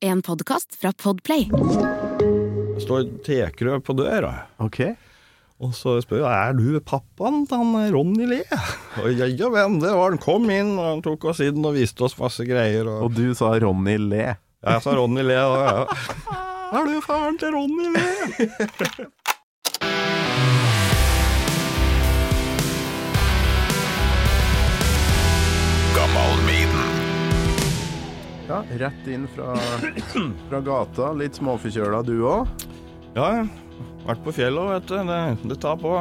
En podkast fra Podplay. Det står tekrø på døra. Ok. Og så spør jeg er du pappaen til han Ronny Le. Og ja, ja men det var han. Kom inn, og han tok oss inn og viste oss masse greier. Og, Og du sa Ronny Le. jeg sa Ronny Le, og ja. Er du faren til Ronny Le? Ja, rett inn fra, fra gata. Litt småforkjøla du òg? Ja, vært på fjellet, vet du. Det, det tar på.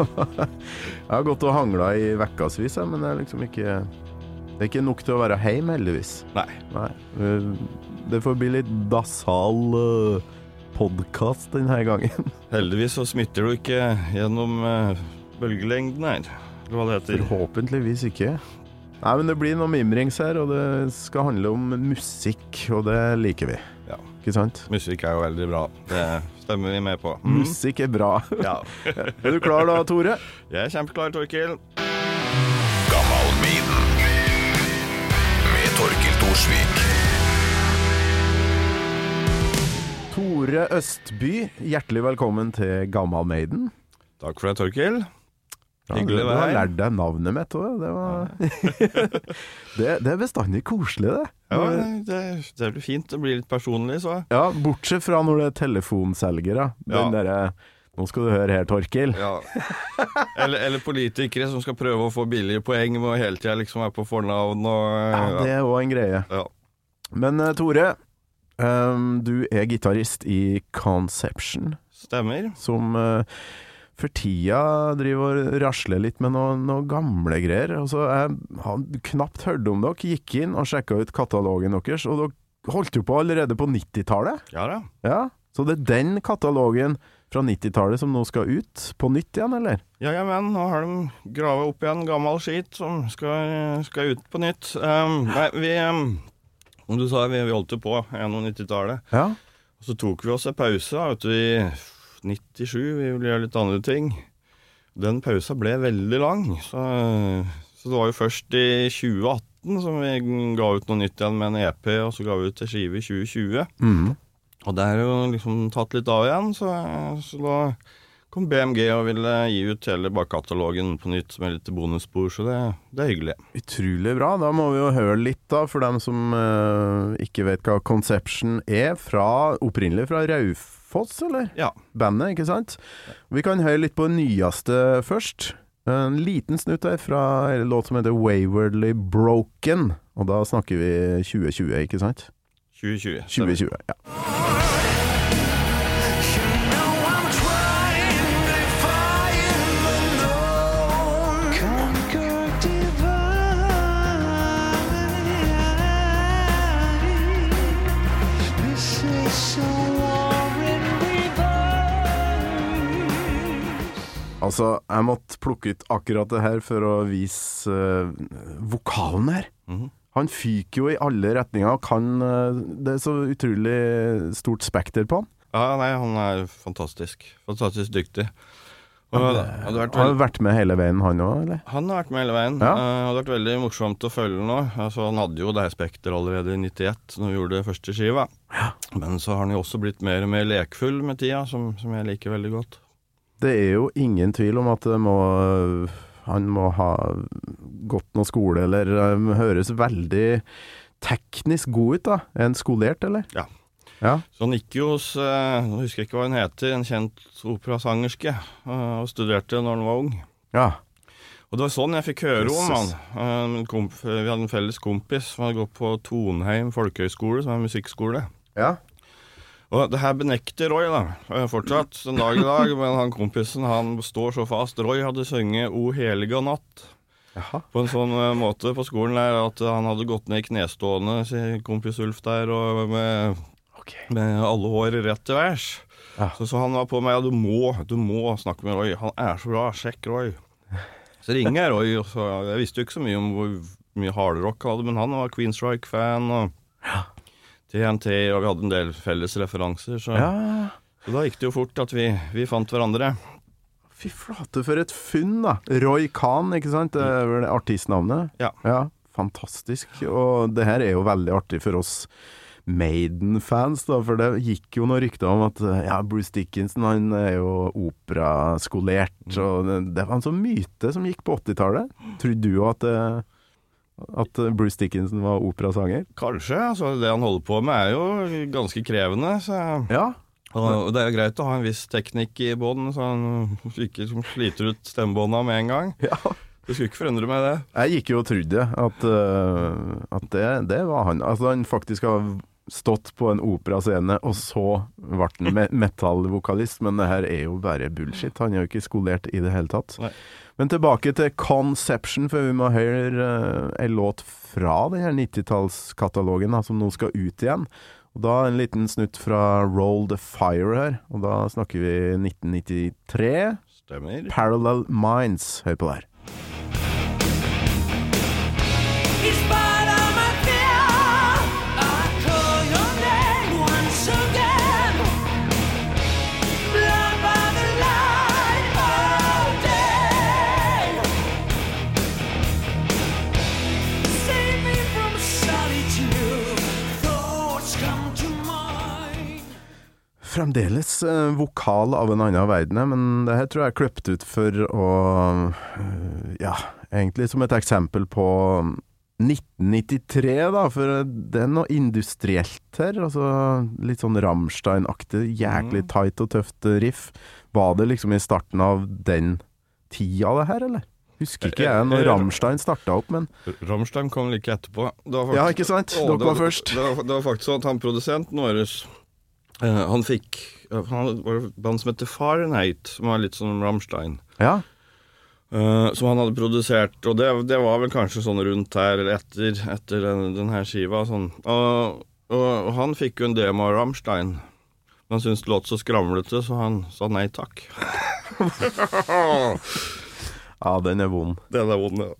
Jeg har gått og hangla i ukevis, men det er liksom ikke Det er ikke nok til å være hjemme, heldigvis. Nei. Nei. Uh, Det får bli litt basal uh, podkast denne gangen. Heldigvis så smitter du ikke gjennom eh, bølgelengden her. Eller hva det heter. Forhåpentligvis ikke. Nei, men det blir noe mimrings her, og det skal handle om musikk, og det liker vi. Ja. Ikke sant? Musikk er jo veldig bra. Det stemmer vi med på. Mm. Musikk er bra. Ja. Er du klar da, Tore? Jeg er kjempeklar, Torkil. med Torkil Thorsvik. Tore Østby, hjertelig velkommen til Gammal Maiden. Takk for det, Torkil. Ja, Hyggelig du har lært deg navnet mitt òg. Det, var... det, det er bestandig koselig, det. Ja, det, det blir fint. Det blir litt personlig, så. Ja, Bortsett fra når det er telefonselgere. Den Ja. derre Nå skal du høre her, Torkil. Ja. Eller, eller politikere som skal prøve å få billige poeng med å hele tida liksom være på fornavn og Ja, det er òg en greie. Ja. Men eh, Tore, um, du er gitarist i Conception, Stemmer. som eh, for tida driver og rasler litt med noen noe gamle greier. Altså, jeg hadde knapt hørt om dere, gikk inn og sjekka ut katalogen deres, og dere holdt jo på allerede på 90-tallet. Ja da. Ja, så det er den katalogen fra 90-tallet som nå skal ut på nytt igjen, eller? Ja, ja, men nå har de grava opp igjen gammel skit som skal, skal ut på nytt. Um, nei, vi um, Som du sa, vi, vi holdt jo på gjennom 90-tallet. Ja. Så tok vi oss en pause da, vet du, i 97. Vi ville gjøre litt andre ting. Den pausa ble veldig lang, så, så det var jo først i 2018 som vi ga ut noe nytt igjen med en EP, og så ga vi ut en skive i 2020. Mm. Og det er jo liksom tatt litt av igjen, så, så da kom BMG og ville gi ut hele bakkatalogen på nytt med litt bonusspor, så det, det er hyggelig. Utrolig bra. Da må vi jo høre litt, da, for dem som eh, ikke vet hva Conception er. Fra, opprinnelig fra Raufoss, eller? Ja. Bandet, ikke sant? Vi kan høre litt på det nyeste først. En liten snutt her fra en låt som heter Waywardly Broken. Og da snakker vi 2020, ikke sant? 2020. stemmer. 2020, ja. Altså, jeg måtte plukke ut akkurat det her for å vise uh, vokalen her. Mhm. Han fyker jo i alle retninger. Kan, uh, det er så utrolig stort spekter på han. Ja, nei, han er fantastisk. Fantastisk dyktig. Og det hadde vært Han har vært med hele veien, han òg, eller? Han har vært med hele veien. Ja. Uh, hadde vært veldig morsomt å følge nå. Altså, han hadde jo det her spekteret allerede i 91, når vi gjorde det første skiva. Men så har han jo også blitt mer og mer lekfull med tida, som, som jeg liker veldig godt. Det er jo ingen tvil om at må han må ha gått noe skole, eller um, høres veldig teknisk god ut, da. Er han skolert, eller? Ja. Ja. Så han gikk jo hos eh, Nå husker jeg ikke hva hun heter, en kjent operasangerske, eh, og studerte når han var ung. ja. Og det var sånn jeg fikk høre om han. Eh, vi hadde en felles kompis som hadde gått på Tonheim folkehøgskole, som er en musikkskole. Ja. Og det her benekter Roy da, eh, fortsatt den dag i dag, men han kompisen han står så fast. Roy hadde sunget O heliga natt Jaha. på en sånn eh, måte på skolen der at han hadde gått ned i knestående, sier kompis Ulf der, og med, okay. med alle hår rett til værs. Ja. Så, så han var på meg, og du må, du må snakke med Roy, han er så bra, sjekk Roy. Så ringer jeg Roy, og så, jeg visste jo ikke så mye om hvor mye hardrock han hadde, men han var Queenstrike-fan, og TNT, og vi hadde en del felles referanser, så, ja. så da gikk det jo fort at vi, vi fant hverandre. Fy flate, for et funn, da. Roy Khan, ikke sant? Det er vel artistnavnet? Ja. ja. Fantastisk. Og det her er jo veldig artig for oss Maiden-fans, da, for det gikk jo noen rykter om at ja, Bruce Dickinson han er jo operaskolert, og det, det var en sånn myte som gikk på 80-tallet. Trodde du at, eh, at Bruce Dickinson var operasanger? Kanskje. altså Det han holder på med er jo ganske krevende. Så, Ja. og det er jo greit å ha en viss teknikk i båten, så han ikke sliter ut stemmebånda med en gang. ja. Det skulle ikke forundre meg, det. Jeg gikk jo og trodde at, uh, at det, det var han. Altså han faktisk har stått på en operascene, og så ble han me metallvokalist, men det her er jo bare bullshit. Han er jo ikke skolert i det hele tatt. Nei. Men tilbake til Conception, for vi må høre uh, en låt fra den her 90-tallskatalogen som nå skal ut igjen. Og Da en liten snutt fra Roll the Fire her, og da snakker vi 1993. Stemmer. Parallel Minds. Hør på det her. Fremdeles eh, vokal av en annen verden, men det her tror jeg er kløpt ut for å eh, Ja, egentlig som et eksempel på 1993, da, for det er noe industrielt her. Altså litt sånn Rammstein-aktig, jæklig tight og tøft riff. Var det liksom i starten av den tida, det her, eller? Husker ikke jeg når Rammstein starta opp, men Rammstein kom like etterpå. Var Ja, ikke sant? Dere var først. Det var, det var faktisk sånn at han produsenten vår eh, Han fikk Han var et band som heter Fahrenheit, som var litt som Rammstein. Ja. Uh, som han hadde produsert, og det, det var vel kanskje sånn rundt her, eller etter, etter den, den her skiva. Sånn. Og, og, og han fikk jo en demo av Rammstein. Men han syntes det låt så skramlete, så han sa nei takk. ja, den er vond. Den er vond, ja.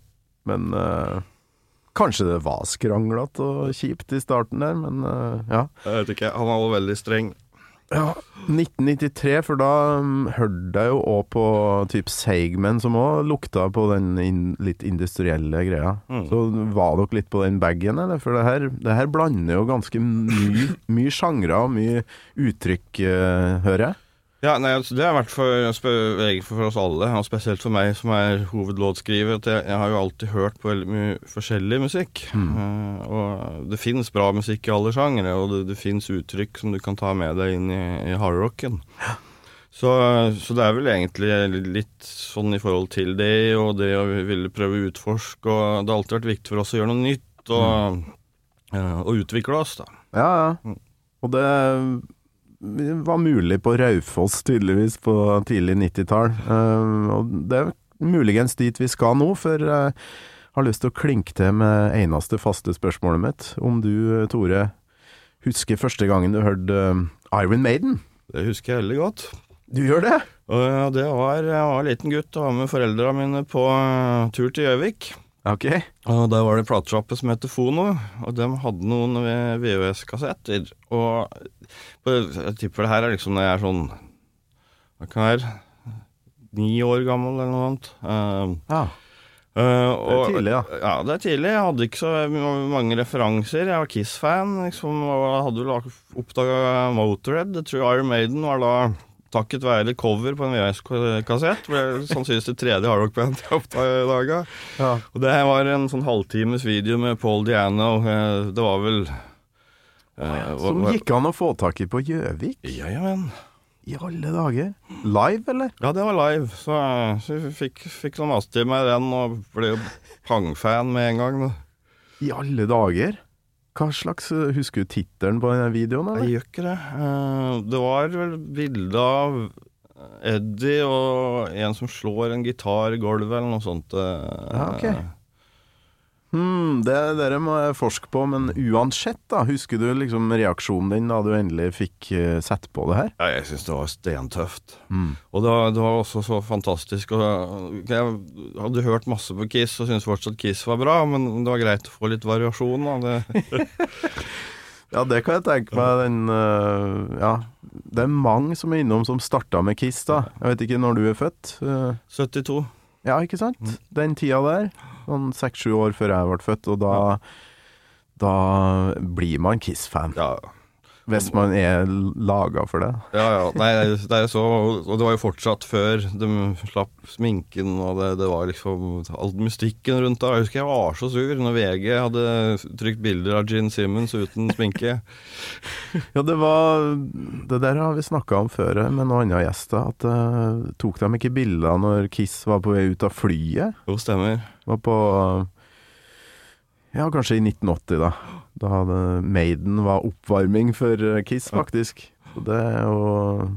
Men eh, kanskje det var skranglete og kjipt i starten der, men eh, ja. Jeg vet ikke, han var jo veldig streng. Ja, 1993, for da um, hørte jeg jo òg på typ Seigmen, som òg lukta på den in litt industrielle greia. Mm. Så var dere litt på den bagen, eller? For det her, det her blander jo ganske mye my sjangre og mye uttrykk, uh, hører jeg. Ja, nei, altså, Det har vært for, for oss alle, og spesielt for meg som er hovedlåtskriver. at Jeg, jeg har jo alltid hørt på veldig mye forskjellig musikk. Eh, og det finnes bra musikk i alle sjangere, og det, det finnes uttrykk som du kan ta med deg inn i, i hardrocken. Så, så det er vel egentlig litt sånn i forhold til det, og det å ville prøve å utforske. Og det har alltid vært viktig for oss å gjøre noe nytt og, eh, og utvikle oss, da. Ja, ja. Mm. Og det var mulig på Raufoss, tydeligvis, på tidlig 90-tall. Eh, og det er muligens dit vi skal nå, for jeg har lyst til å klinke til med eneste faste spørsmålet mitt. Om du, Tore, husker første gangen du hørte eh, Iron Maiden? Det husker jeg veldig godt. Du gjør det? Ja, det var, jeg var liten gutt og var med foreldra mine på eh, tur til Gjøvik. Ok. Og Der var det en platesjappe som heter Fono, og de hadde noen VHS-kassetter. Og jeg tipper det her er liksom når jeg er sånn Hva kan være? Ni år gammel eller noe annet. Uh, Ja. uh, Det er tidlig, da. Ja, det er tidlig. Jeg hadde ikke så mange referanser. Jeg var Kiss-fan, liksom, og hadde vel oppdaga Motorhead. Jeg tror Iron Maiden var da takket være cover på en VHS-kassett. Sannsynligvis det tredje hardrock-band jeg oppdaga. ja. Og det var en sånn halvtimes video med Paul Diano. eh, Det var vel eh, Som gikk an å få tak i på Gjøvik? Ja, ja, men. I alle dager. Live, eller? Ja, det var live, så, så vi fikk, fikk sånn masse til meg den, og ble jo pang-fan med en gang. I alle dager? Hva slags eh, Husker du tittelen på denne videoen, eller? Jeg gjør ikke det. Eh, Det var vel bilde av Eddie og en som slår en gitar i gulvet, eller noe sånt. eh, Ja, ok. Hmm, det dere må jeg forske på, men uansett, da. Husker du liksom reaksjonen din da du endelig fikk uh, sett på det her? Ja, jeg syns det var stentøft. Mm. Og det var, det var også så fantastisk. Og jeg hadde hørt masse på Kiss og syntes fortsatt Kiss var bra, men det var greit å få litt variasjon. Da. Det, Ja, det kan jeg tenke meg. Den uh, Ja. Det er mange som er innom som starta med Kiss, da. Jeg vet ikke når du er født? Uh, 72. ja, ikke sant? Den tida der. Sånn seks-sju år før jeg ble født, og da da blir man Kiss-fan. Ja, Hvis man er laga for det. ja. ja. Nei, det er jo så Og det var jo fortsatt før de slapp sminken, og det, det var liksom all mystikken rundt det. Jeg husker jeg var så sur når VG hadde trykt bilder av Gene Simmons uten sminke. Ja, det var Det der har vi snakka om før med noen andre gjester. At uh, tok de ikke bilder når Kiss var på vei ut av flyet? Jo, stemmer. Var på Ja, kanskje i 1980, da. Da hadde Maiden var oppvarming for eh, Kiss, faktisk. Så det er jo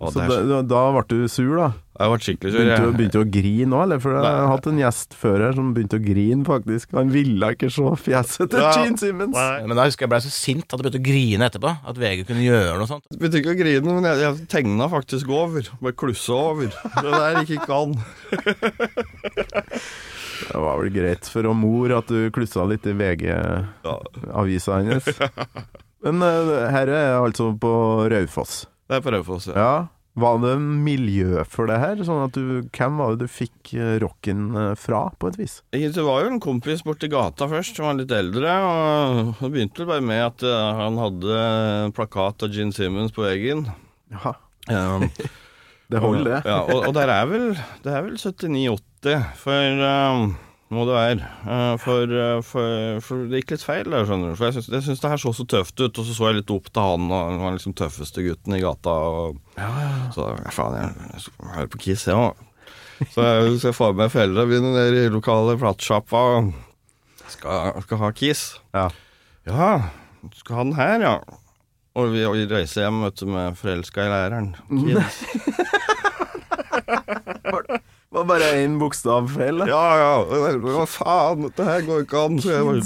Så det er da, da ble du sur, da? Jeg ble skikkelig sur. Begynte, du- jeg. begynte du å grine òg, eller? For jeg har hatt en gjest før her som begynte å grine, faktisk. Han ville ikke se fjeset til Ja. Gene Simmons. Men da husker jeg ble så sint at jeg begynte å grine etterpå. At VG kunne gjøre noe sånt. Begynte ikke å grine, men jeg, jeg tegna faktisk over. Bare klussa over. Det der gikk ikke an. Det var vel greit for å mor at du klussa litt i VG-avisa hennes. Men herre her er altså på Raufoss. Det er på Raufoss. Ja. Ja. Var det miljø for det her? Sånn at du, hvem var det du fikk eh, rocken eh, fra, på et vis? Det var jo en kompis borti gata først, som var litt eldre. og Det begynte vel bare med at eh, han hadde en plakat av Gene Simmons på veggen. Ja, Um, det holder, det. Ja, og, og der er vel Det er vel 79-80, for uh, må det være. Uh, for, uh, for, for det gikk litt feil der, skjønner du. For jeg syns, jeg syns det her så så tøft ut, og så så jeg litt opp til han, og han var liksom tøffeste gutten i gata. Og, Så ja, faen, jeg, jeg skal høre på Kiss, jeg òg. Så jeg skal få med foreldra mine ned i lokale platesjappa og skal, skal ha Kiss. Ja. Ja, skal ha den her, ja. Og vi, og vi reiser hjem vet du, med forelska i læreren. Kids. var bare én bokstav feil. Ja, ja. Hva faen, dette her går ikke an. Så jeg, var,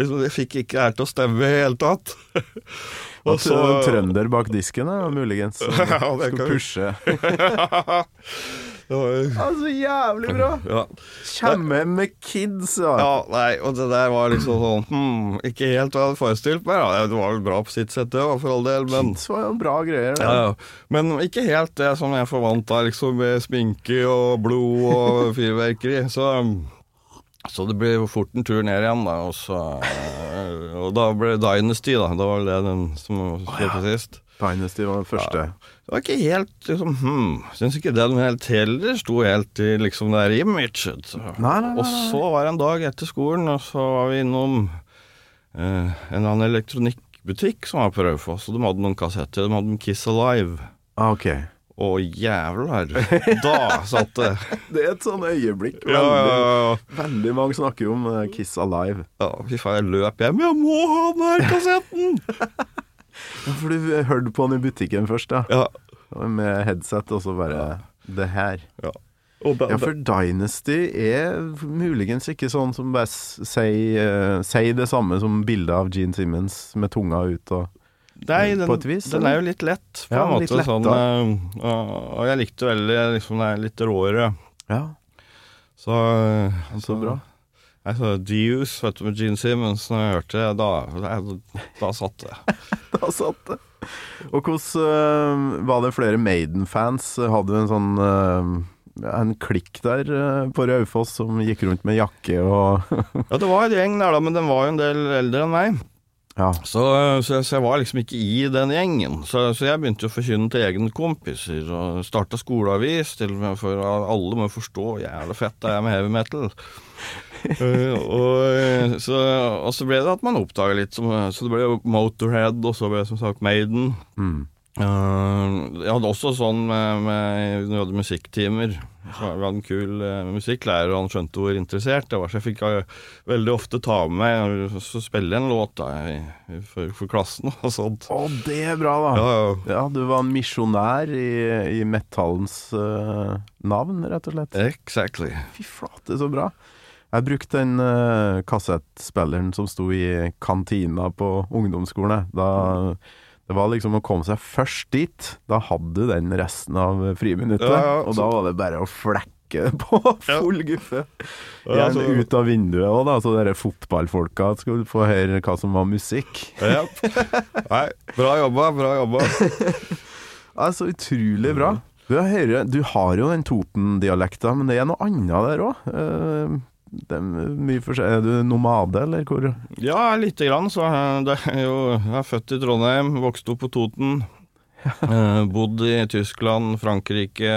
liksom, jeg fikk ikke her til å stemme i det hele tatt. Og så trønder bak disken, da, muligens. Ja, det Skal pushe. Det var jo- Ja, så jævlig bra! ja. Kjemme med kids, ja. ja, nei, og det der var liksom sånn hmm, Ikke helt hva jeg hadde forestilt meg. Ja, Det var vel bra på sitt sett, det, for all del, men Kids var jo bra greier. ja, ja. Men ikke helt det som jeg forventa, liksom, med sminke og blod og fyrverkeri. Så så det ble fort en tur ned igjen, da. Og, så, og da ble det Dynasty, da. Det var det den som sto på sist. Dynasty var den første. Det var ikke helt liksom hmm, Syns ikke den helt heller sto helt i liksom der imaget. Nei, nei, nei, Og så var det en dag etter skolen, og så var vi innom eh, en eller annen elektronikkbutikk som var på Raufoss, og de hadde noen kassetter. De hadde Kiss Alive. Ah, okay. Å, jævler! Da satt det. Det er et sånn øyeblikk. Ja, ja, Veldig, ja. veldig mange snakker jo om eh, Kiss Alive. ja fy faen, jeg løp hjem. Jeg må ha den her kassetten! Ja, for du hørte på den i butikken først, da. Ja. Med headset, og så bare Det her. Og Ja, for Dynasty er muligens ikke sånn som bare sier uh, det samme som bildet av Gene Simmons med tunga ut og Nei, den, på et vis, den er jo litt lett, på Ja, en litt måte. lett, sånn, eh, og, og jeg likte veldig liksom, det er litt råere. Ja, Så, så bra. Jeg sa Deus, vet du, med Gene Simmons, når jeg hørte det, da, da, da satt det. Da satt det. Og hvordan eh, Var det flere Maiden-fans? Hadde du en sånn eh, en klikk der eh, på Raufoss som gikk rundt med jakke og Ja, det var en gjeng der, da, men den var jo en del eldre enn meg. Ja. Så, så, så jeg var liksom ikke i den gjengen. Så, så jeg begynte å forkynne til egne kompiser, og starta skoleavis, til og med for alle må forstå jævla fett det er med heavy metal. Eh, og, så, og så ble det at man oppdaga litt, som, så det ble jo Motorhead, og så ble det som sagt Maiden. Mm. Uh, jeg hadde også sånn med, med når vi hadde musikktimer. Så vi hadde en kul uh, musikklærer, og han skjønte hvor interessert jeg var. Så jeg fikk uh, veldig ofte ta med meg og så spille en låt da, i, i, for, for klassen og sånt. Å, det er bra, da. Ja, ja. Ja, du var misjonær i, i metallens eh, navn, rett og slett. Exactly. Fy flate, så bra. Jeg brukte den uh, kassettspilleren som sto i kantina på ungdomsskolen. Da, det var liksom å komme seg først dit. Da hadde du den resten av friminuttet. Ja, ja, og da var det bare å flekke det på full guffe. Ja, Gjerne så- ut av vinduet òg, da, så dere fotballfolka skulle få høre hva som var musikk. Ja. Nei, bra jobba, bra jobba. Så utrolig bra. Du, hører, du har jo den Toten-dialekta, men det er noe annet der òg. Det er mye forskjellig. Er du nomade, eller hvor? Ja, lite grann. Så eh, det er jo Jeg er født i Trondheim, vokste opp på Toten. Eh, bodd i Tyskland, Frankrike.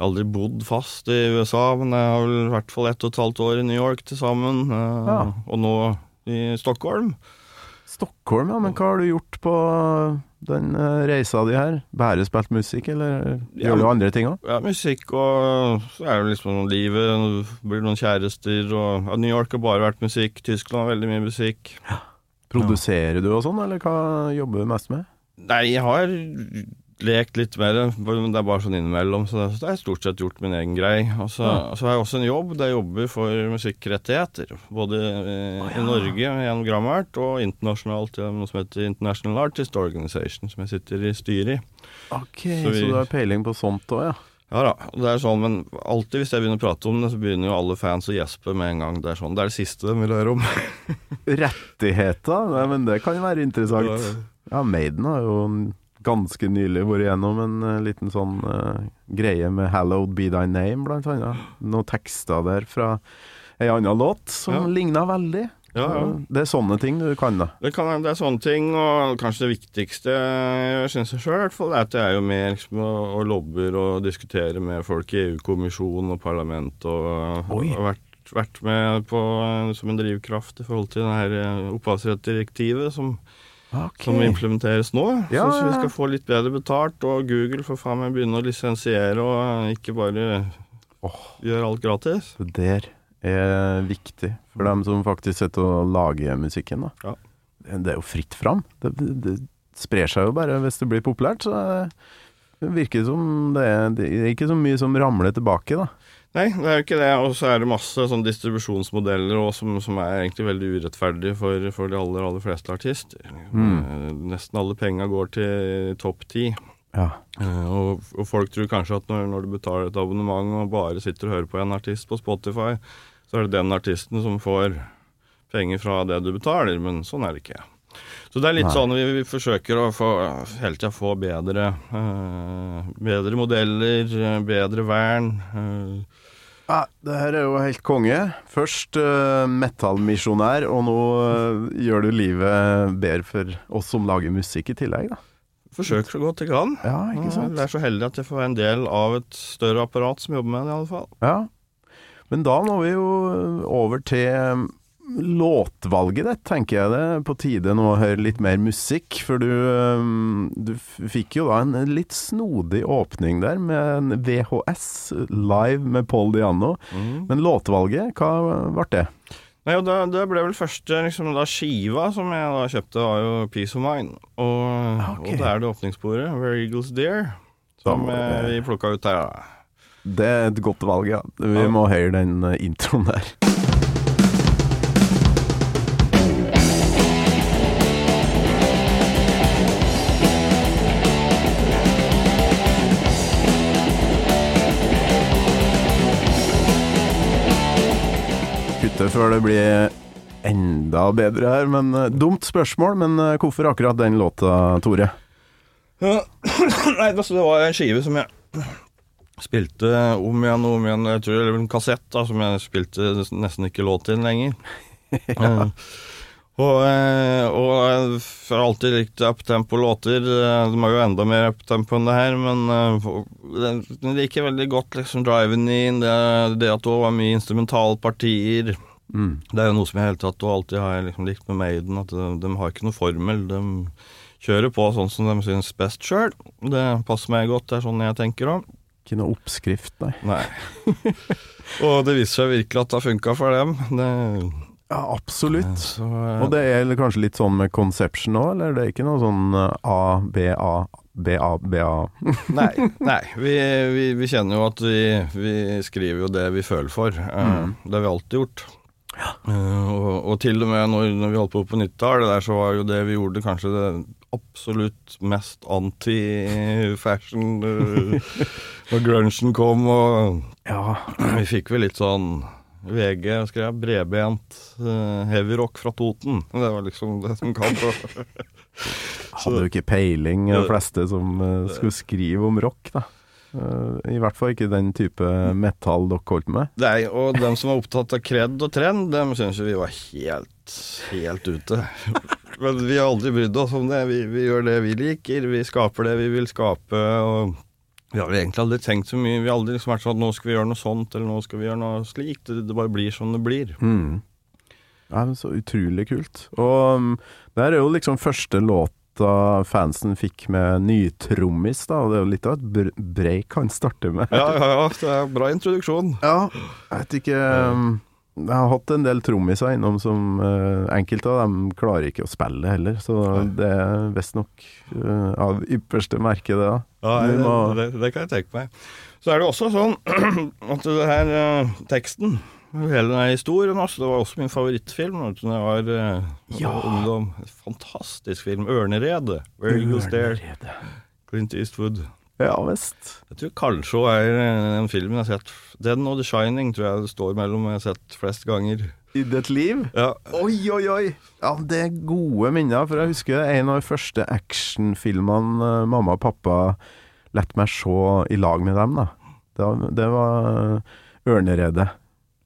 Aldri bodd fast i USA, men jeg har vel i hvert fall ett og et halvt år i New York til sammen. eh, Ja. Og nå i Stockholm. Stockholm, ja. Men hva har du gjort på den eh, reisa di her? Bare spilt musikk, eller Ja, gjør du andre ting òg? Ja, musikk og så er det liksom livet. Blir noen kjærester og ja, New York har bare vært musikk. Tyskland har veldig mye musikk. Produserer du og sånn, eller hva jobber du mest med? Nei, jeg har lekt litt det, men det er bare sånn innimellom. Så det har jeg stort sett gjort min egen grei. Og så, Ja. så har jeg også en jobb der jeg jobber for musikkrettigheter. Både eh, i Norge gjennom Gramart og internasjonalt gjennom noe som heter International Artist Organization, som jeg sitter i styret i. Ok, Så så, du har peiling på sånt òg, ja. Ja da, det er sånn, men alltid hvis jeg begynner å prate om det, så begynner jo alle fans å gjespe med en gang. Det er sånn, det er det siste de vil høre om. Rettigheter? Nei, men det kan jo være interessant. Ja, Maiden har jo ganske nylig vært igjennom en uh, liten sånn uh, greie med 'Hallowed Be Thy Name', blant annet. Noen tekster der fra ei anna låt som Ja. ligna veldig. Ja, ja. Det er sånne ting du kan, da. Det, kan, det er sånne ting, og kanskje det viktigste jeg syns sjøl, i hvert fall, er at jeg er jo med liksom, og, og lobber og diskuterer med folk i EU-kommisjonen og parlament, og og har vært, vært med på, eh, som en drivkraft i forhold til det her opphavsrettsdirektivet som, Ok. som implementeres nå. Ja, så, vi skal få litt bedre betalt, og Google får faen meg begynne å lisensiere og ikke bare oh, gjøre alt gratis. Det er viktig for dem som faktisk sitter og lager musikken. Da. Ja. Det det er jo fritt fram. Det, det, det sprer seg jo bare hvis det blir populært. Så det virker som det er, det er ikke så mye som ramler tilbake, da. Nei, det er jo ikke det. Og så er det masse sånn distribusjonsmodeller også, som, som er egentlig veldig urettferdige for, for de aller, aller fleste artister. Mm. Nesten alle penga går til topp ti. Ja. Eh, Og, og folk tror kanskje at når, når du betaler et abonnement og bare sitter og hører på en artist på Spotify, så er det den artisten som får penger fra det du betaler, men sånn er det ikke. Så det er litt Nei. sånn vi, vi forsøker å få, hele tida få bedre, eh, bedre modeller, bedre vern. eh, Ja, det her er jo helt konge. Først uh, metallmisjonær, og nå uh, gjør du livet bedre for oss som lager musikk i tillegg, da. Forsøker så godt jeg kan. Ja, ikke sant? Jeg er så heldig at jeg får være en del av et større apparat som jobber med det, i alle fall. Ja. Men da må vi jo over til låtvalget ditt, tenker jeg det. På tide nå å høre litt mer musikk. For du, um, du fikk jo da en litt snodig åpning der med en VHS live med Paul Diano. Men låtvalget, hva ble det? Nei, det, det ble vel første liksom, da skiva som jeg da kjøpte, var jo Peace of Mind. Og, okay. og det er det åpningssporet, Where Eagles Dear, som Da eh, vi plukka ut her. da. Det er et godt valg, ja. Vi Ja. må høre den eh, introen der. Kutte før det blir enda bedre her, men eh, Dumt spørsmål, men eh, hvorfor akkurat den låta, Tore? Nei, altså, det var en skive som jeg spilte om igjen og om igjen. Jeg tror eller en kassett da, som jeg spilte nesten ikke låt til lenger. ja. og, eh, og jeg har alltid likt uptempo-låter. De er jo enda mer uptempo enn det her, men det- jeg liker veldig godt liksom driven in, det, det at det var mye instrumentalpartier. Mm. Det er jo noe som jeg helt tatt og alltid har liksom likt med Maiden, at de, de har ikke noe formel. De kjører på sånn som de syns best sjøl. Det passer meg godt, det er sånn jeg tenker òg. Ikke noe oppskrift, nei. Nei. og det viser seg virkelig at det har funka for dem. Det, Ja, absolutt. så, eh, Og det er kanskje litt sånn med Conception òg, eller det er ikke noe sånn eh, A, B, A, B, A, B, A Nei, nei vi, vi, vi kjenner jo at vi, vi skriver jo det vi føler for. Eh, Mm. Det har vi alltid gjort. Eh, og, og til og med når, når vi holdt på på 90-tallet, der så var jo det vi gjorde kanskje det absolutt mest anti-fashion uh, når grunchen kom, og Ja, vi fikk vel litt sånn VG skrev bredbent uh, heavyrock fra Toten. Det var liksom det som kom hadde jo ikke peiling, de fleste som uh, skulle skrive om rock, da. Eh, I hvert fall ikke den type metall dere holdt med. Er, og dem som var opptatt av kred og trend, dem syns jo vi var helt, helt ute. Men vi har aldri brydd oss om det. Vi, vi gjør det vi liker, vi skaper det vi vil skape. og vi har egentlig aldri tenkt så mye. Vi har aldri liksom vært sånn at nå skal vi gjøre noe sånt, eller nå skal vi gjøre noe slikt. Det, det bare blir som det blir. Mm. Ja, men så utrolig kult. Og um, det her er jo liksom første låta fansen fikk med nytrommis, da, det er jo litt av et break han starter med. Ja, ja, ja. Det er bra introduksjon. Ja, jeg vet ikke um, Jeg har hatt en del trommiser innom som uh, Enkelte av dem klarer ikke å spille heller, så det er visstnok uh, av ypperste merke, det. da Ja, det, det, det kan jeg tenke meg. Så er det også sånn at det her eh, teksten Hele den historien Altså, det var også min favorittfilm Det da jeg var eh, Ja. ungdom. Fantastisk film. 'Ørneredet'. Where Eagles Dare. Ørneredet. Clint Eastwood. Ja visst. Jeg tror kanskje er eh, en film jeg har sett Den og The Shining tror jeg det står mellom jeg har sett flest ganger. I ditt liv? Ja, Oi, oi, oi! Ja, det er gode minner, for jeg husker en av de første actionfilmene eh, mamma og pappa lette meg se i lag med dem, da. Det var, eh, Ørneredet.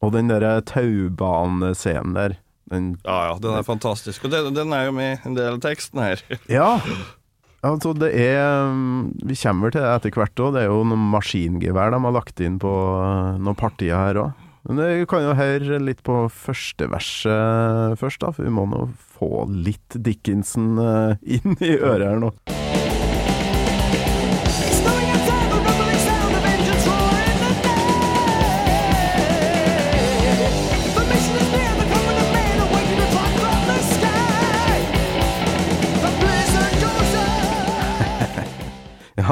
Og den derre taubanescenen der. Den ja, ja den er fantastisk. Og den, den er jo med en del av teksten her. Ja! Altså, det er Vi kommer til det etter hvert òg. Det er jo noen maskingevær de har lagt inn på uh, noen partier her òg. Men vi kan jo høre litt på første verset først, da. For vi må nå få litt Dickinson uh, inn i øret her nå.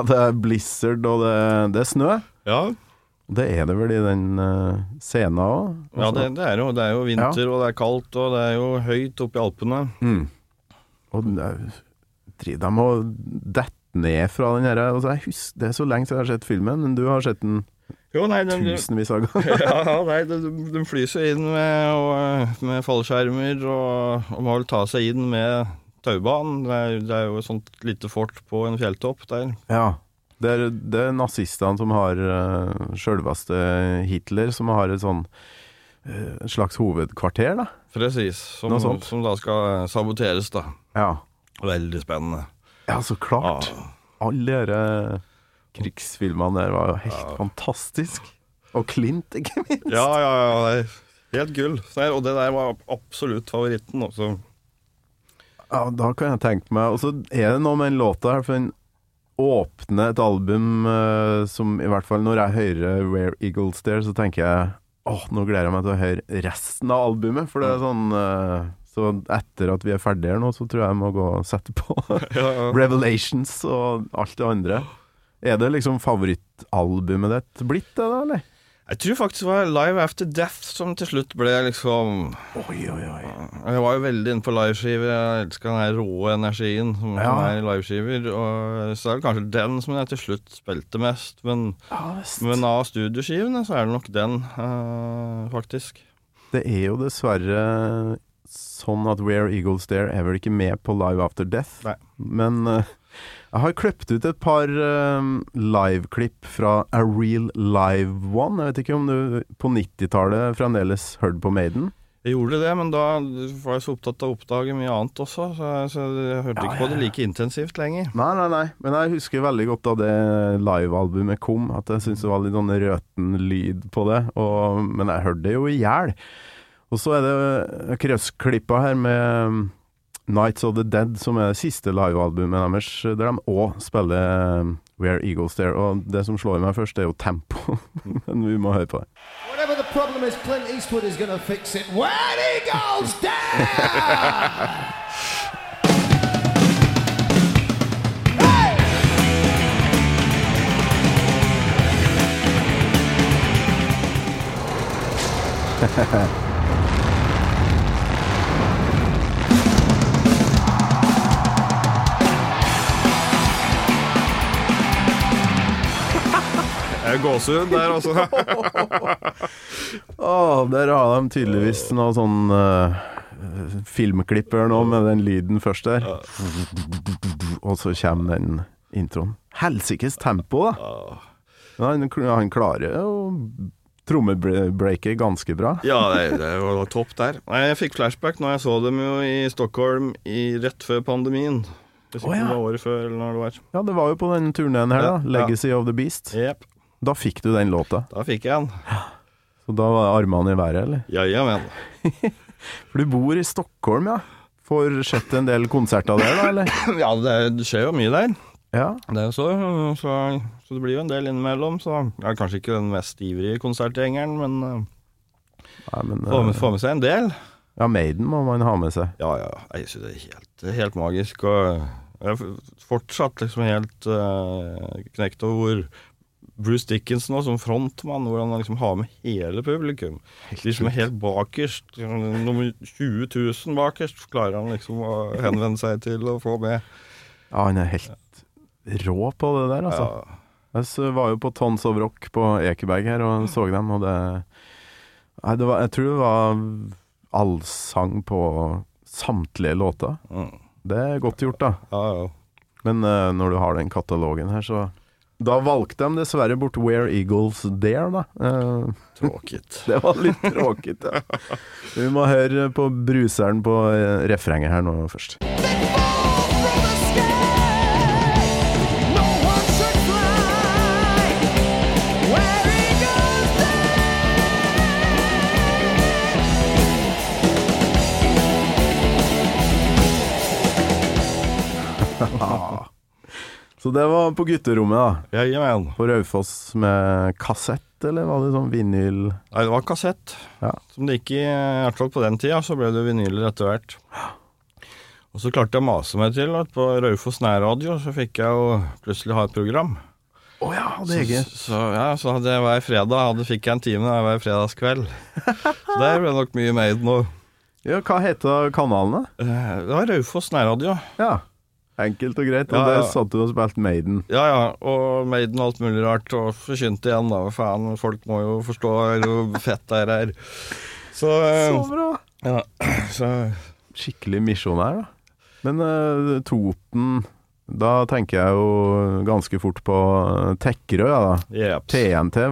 Det er blizzard, og det, det er snø. Ja, Det er det vel i den uh, scenen òg? ja det, det, er jo, det er jo vinter, og det er kaldt, og det er jo høyt oppe i Alpene. Mm. Og er- driver de og detter ned fra den her altså, husker, Det er så lenge siden jeg har sett filmen, men du har sett den Jo, nei, de, tusenvis av ganger. ja, nei, de, de flyr seg inn med, og, med fallskjermer og, og må vel ta seg inn med taubanen. Det er, det er jo et sånt lite fort på en fjelltopp der. Ja. Det er, det er nazistene som har uh, sjølveste Hitler, som har et sånn uh, slags hovedkvarter, da. Presis. Som, som da skal saboteres, da. Ja. Veldig spennende. Ja, så klart. Ja. Alle de krigsfilmene der var jo helt fantastisk. Og Clint, ikke minst. Ja, ja, ja. Helt gull. Og det der var absolutt favoritten. Også. Ja, da kan jeg tenke meg Og så er det noe med den låta her, for den åpner et album uh, som i hvert fall når jeg hører Where Eagles There, så tenker jeg åh, nå gleder jeg meg til å høre resten av albumet, for det er sånn uh, Så etter at vi er ferdige her nå, så tror jeg jeg må gå og sette på Ja, ja. Revelations og alt det andre. Er det liksom favorittalbumet ditt blitt, det da, eller? Jeg tror faktisk det var Live After Death som til slutt ble liksom Oi, oi, oi. Jeg var jo veldig inne på liveskiver. Jeg elska den her rå energien som, Ja. er i liveskiver. Og så er det kanskje den som jeg til slutt spilte mest. Men, Ja, men av studioskivene så er det nok den, uh, faktisk. Det er jo dessverre sånn at Where Eagles Dare er vel ikke med på Live After Death. Nei. Men eh, jeg har kløpt ut et par uh, liveklipp fra A Real Live One. Jeg vet ikke om du på 90-tallet fremdeles hørte på Maiden? Jeg gjorde det, men da var jeg så opptatt av å oppdage mye annet også, så jeg, så jeg hørte Ja, ikke på det like intensivt lenger. Nei, nei, nei. Men jeg husker veldig godt da det livealbumet kom, at jeg syntes det var litt sånn røten lyd på det. Og, men jeg hørte det jo i hjel. Og så er det krøssklippa her med Nights of the Dead, som er det siste livealbumet deres, der de òg spiller um, Where Eagles There. Og det som slår meg først, er jo tempo. men vi må høre på det. Whatever the problem is, Clint Eastwood is gonna fix it. Where Eagles There! Ha ha Jeg er gåsehud der også. oh, der har de tydeligvis noe sånn uh, filmklipper nå, med den lyden først der. Og så kommer den introen. Helsikes tempo, da. Han, han klarer å trommebreaket ganske bra. Ja, det, det var topp der. Nei, Jeg fikk flashback når jeg så dem jo i Stockholm i, rett før pandemien. Hvis ikke oh, ja. det var året før, eller når det var. Ja, det var jo på den turneen her, da. Ja, ja. 'Legacy of the Beast'. Jepp. Da fikk du den låta. Da fikk jeg den. Så da var armene i været, eller? Ja, ja, men. For du bor i Stockholm, ja. Får sett en del konserter der, da, eller? Ja, det, skjer jo mye der. Ja. Det så, så, så det blir jo en del innimellom. Så jeg er kanskje ikke den mest ivrige konsertgjengeren, men uh, Nei, men får, med, eh, får med seg en del. Ja, Maiden må man ha med seg. Ja, ja. Jeg synes det er helt, helt magisk. Og jeg er fortsatt liksom helt uh, knekt over hvor Bruce Dickinson som frontmann, hvor han liksom har med hele publikum. De som er helt bakerst, nummer 20 000 bakerst, klarer han liksom å henvende seg til og få med. Ja, han er helt rå på det der, altså. Ja. Jeg var jo på Tons of Rock på Ekeberg her og så dem, og det Nei, det var, jeg tror det var allsang på samtlige låter. Mm. Det er godt gjort, da. Ja, ja. Men eh, når du har den katalogen her, så Da valgte de dessverre bort Where Eagles Dare, da. Eh, Tråkigt. det var litt tråkigt, ja. Vi må høre på bruseren på eh, refrenget her nå først. They Så det var på gutterommet, da. Ja, På Raufoss med kassett, eller var det sånn vinyl? Nei, det var kassett. Ja. Som det gikk i, hvert på den tida, så ble det vinyler etter hvert. Og så klarte jeg å mase meg til at på Raufoss nærradio så fikk jeg jo plutselig ha et program. Oh, ja, det Så, så, ja, så hadde jeg hver fredag hadde, fikk jeg en time hver fredagskveld. Så der ble det nok mye made nå. Ja, hva heter kanalene? eh, Det var Raufoss nærradio. Ja. Enkelt og greit. Og Ja, der ja. satt du og spilte Maiden. Ja ja, og Maiden og alt mulig rart, og forkynte igjen, da. Faen, folk må jo forstå hvor fett det her er. Så, eh, bra! ja, så Skikkelig misjonær, da. Men eh, Toten Da tenker jeg jo ganske fort på uh, Tekkerø, ja, da. Yep. TNT,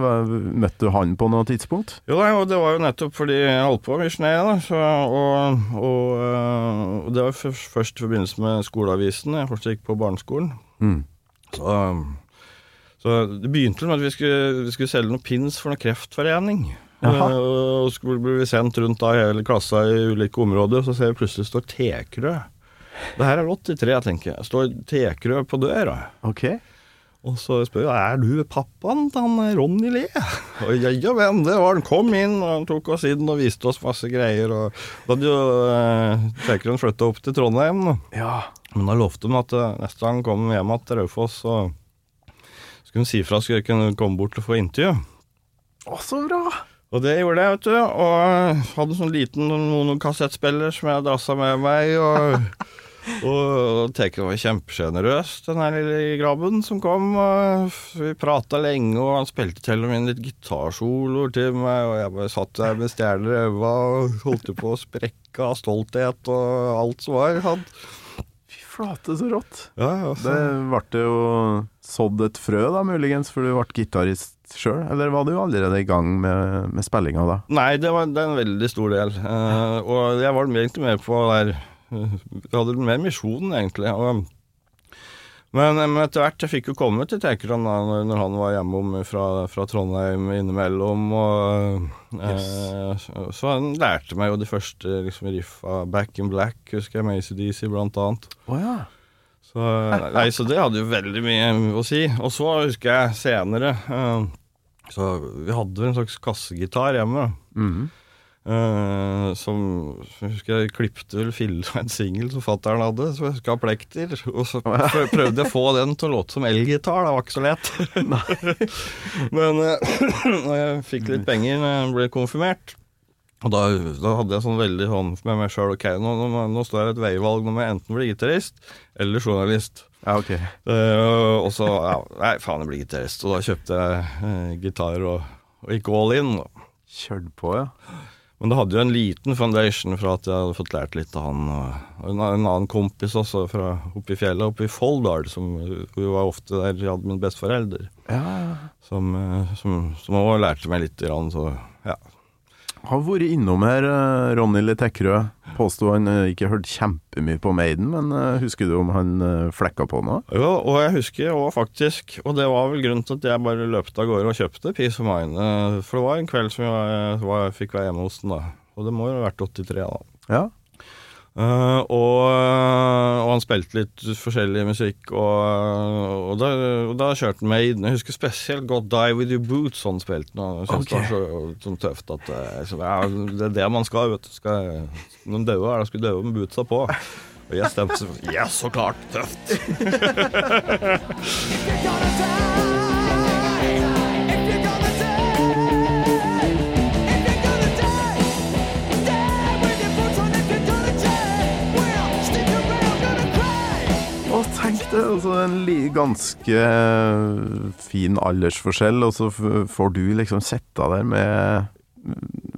møtte du han på noe tidspunkt? Jo da, og det var jo nettopp fordi jeg holdt på å misjonere, da. Så, og, og, øh, og det var først, i forbindelse med skoleavisen. Jeg fortsatt gikk på barneskolen. Mm. Så, så det begynte med at vi skulle, vi skulle selge noen pins for noen kreftforening. Aha. Og så skulle vi sendt rundt da hele klassa i ulike områder, og så ser vi plutselig står Tekrø. Det her er 83, tenker jeg. Står Tekrø på døra. Ok. Og så spør jeg er du pappaen til han Ronny Le. Og ja, ja men, det var han. Kom inn, og han tok oss inn og viste oss masse greier. Og da hadde jo eh, Tekrøen flytta opp til Trondheim. da. Ja. Men da lovte de at eh, neste gang kom de hjem igjen til Raufoss, så skulle han si fra så jeg kunne komme bort og få intervju. Å, så bra! Og det gjorde jeg, vet du. Og hadde sånn liten noen kassettspiller som jeg drassa med meg. Og, og Teken var kjempesjenerøs, den her lille grabben som kom. Og vi prata lenge, og han spilte til og med litt gitarsoloer til meg. Og jeg bare satt der med stjerner i øynene og holdt på å sprekke av stolthet og alt som var. Han, Fy flate, så rått. ja. Det ble jo sådd et frø, da, muligens, for du ble gitarist sjøl? Eller var du allerede i gang med, med spillinga da? Nei, det var, det er en veldig stor del. Uh, og jeg var egentlig med på der Jeg hadde mer misjon, egentlig. Og, men, men etter hvert, jeg fikk jo komme til Tekeron da når, han var hjemom fra, fra Trondheim innimellom. Og eh, så, så han lærte meg jo de første liksom, riffa. Back in Black, husker jeg, med ACDC blant annet. Oh, ja. Så, nei, så det hadde jo veldig mye å si. Og så husker jeg senere eh, Så vi hadde en slags kassegitar hjemme. Mm. Eh, som jeg husker jeg klippte vel filla en singel som fattern hadde, som jeg husker ha plekter. Og så prøvde jeg å få den til å låte som elgitar, det var ikke så lett. Men uh, når jeg fikk litt penger når jeg ble konfirmert og da, da hadde jeg sånn veldig hånd med meg sjøl Ok, nå, nå, nå står det et veivalg. Nå må jeg enten bli gitarist eller journalist. Ja, ok. Uh, og så ja, Nei, faen, jeg blir gitarist. Og da kjøpte jeg uh, gitar og, og gikk all in. Og Kjørt på, ja. Men det hadde jo en liten foundation fra at jeg hadde fått lært litt av han. Og en, en annen kompis også fra oppe i fjellet, oppe i Folldal, som vi var ofte der jeg hadde mine besteforeldre. Ja, ja. som, eh, som, som også lærte meg litt. Så ja. Har vært innom her, eh, Ronny Leteckrø. Påsto han eh, ikke hørte kjempemye på Maiden, men eh, husker du om han flekka på noe? Jo, og jeg husker jo faktisk, og det var vel grunnen til at jeg bare løpte av gårde og kjøpte Peace of Mind. For det var en kveld som jeg, var, jeg fikk være hjemme hos den, da. Og det må jo ha vært 83, da. Ja. Eh, og, og han spilte litt forskjellig musikk, og, og, da, og da kjørte han Maiden. Jeg husker spesielt godt Die With Your Boots han spilte. nå. Jeg synes Ok. det var så, så tøft at eh, så, ja, Det er det man skal, vet du. Skal, når man er det skulle daue med bootsa på. Og jeg stemte så Ja, så klart! Tøft! det, altså en li ganske eh, fin aldersforskjell, og så får du liksom sette der med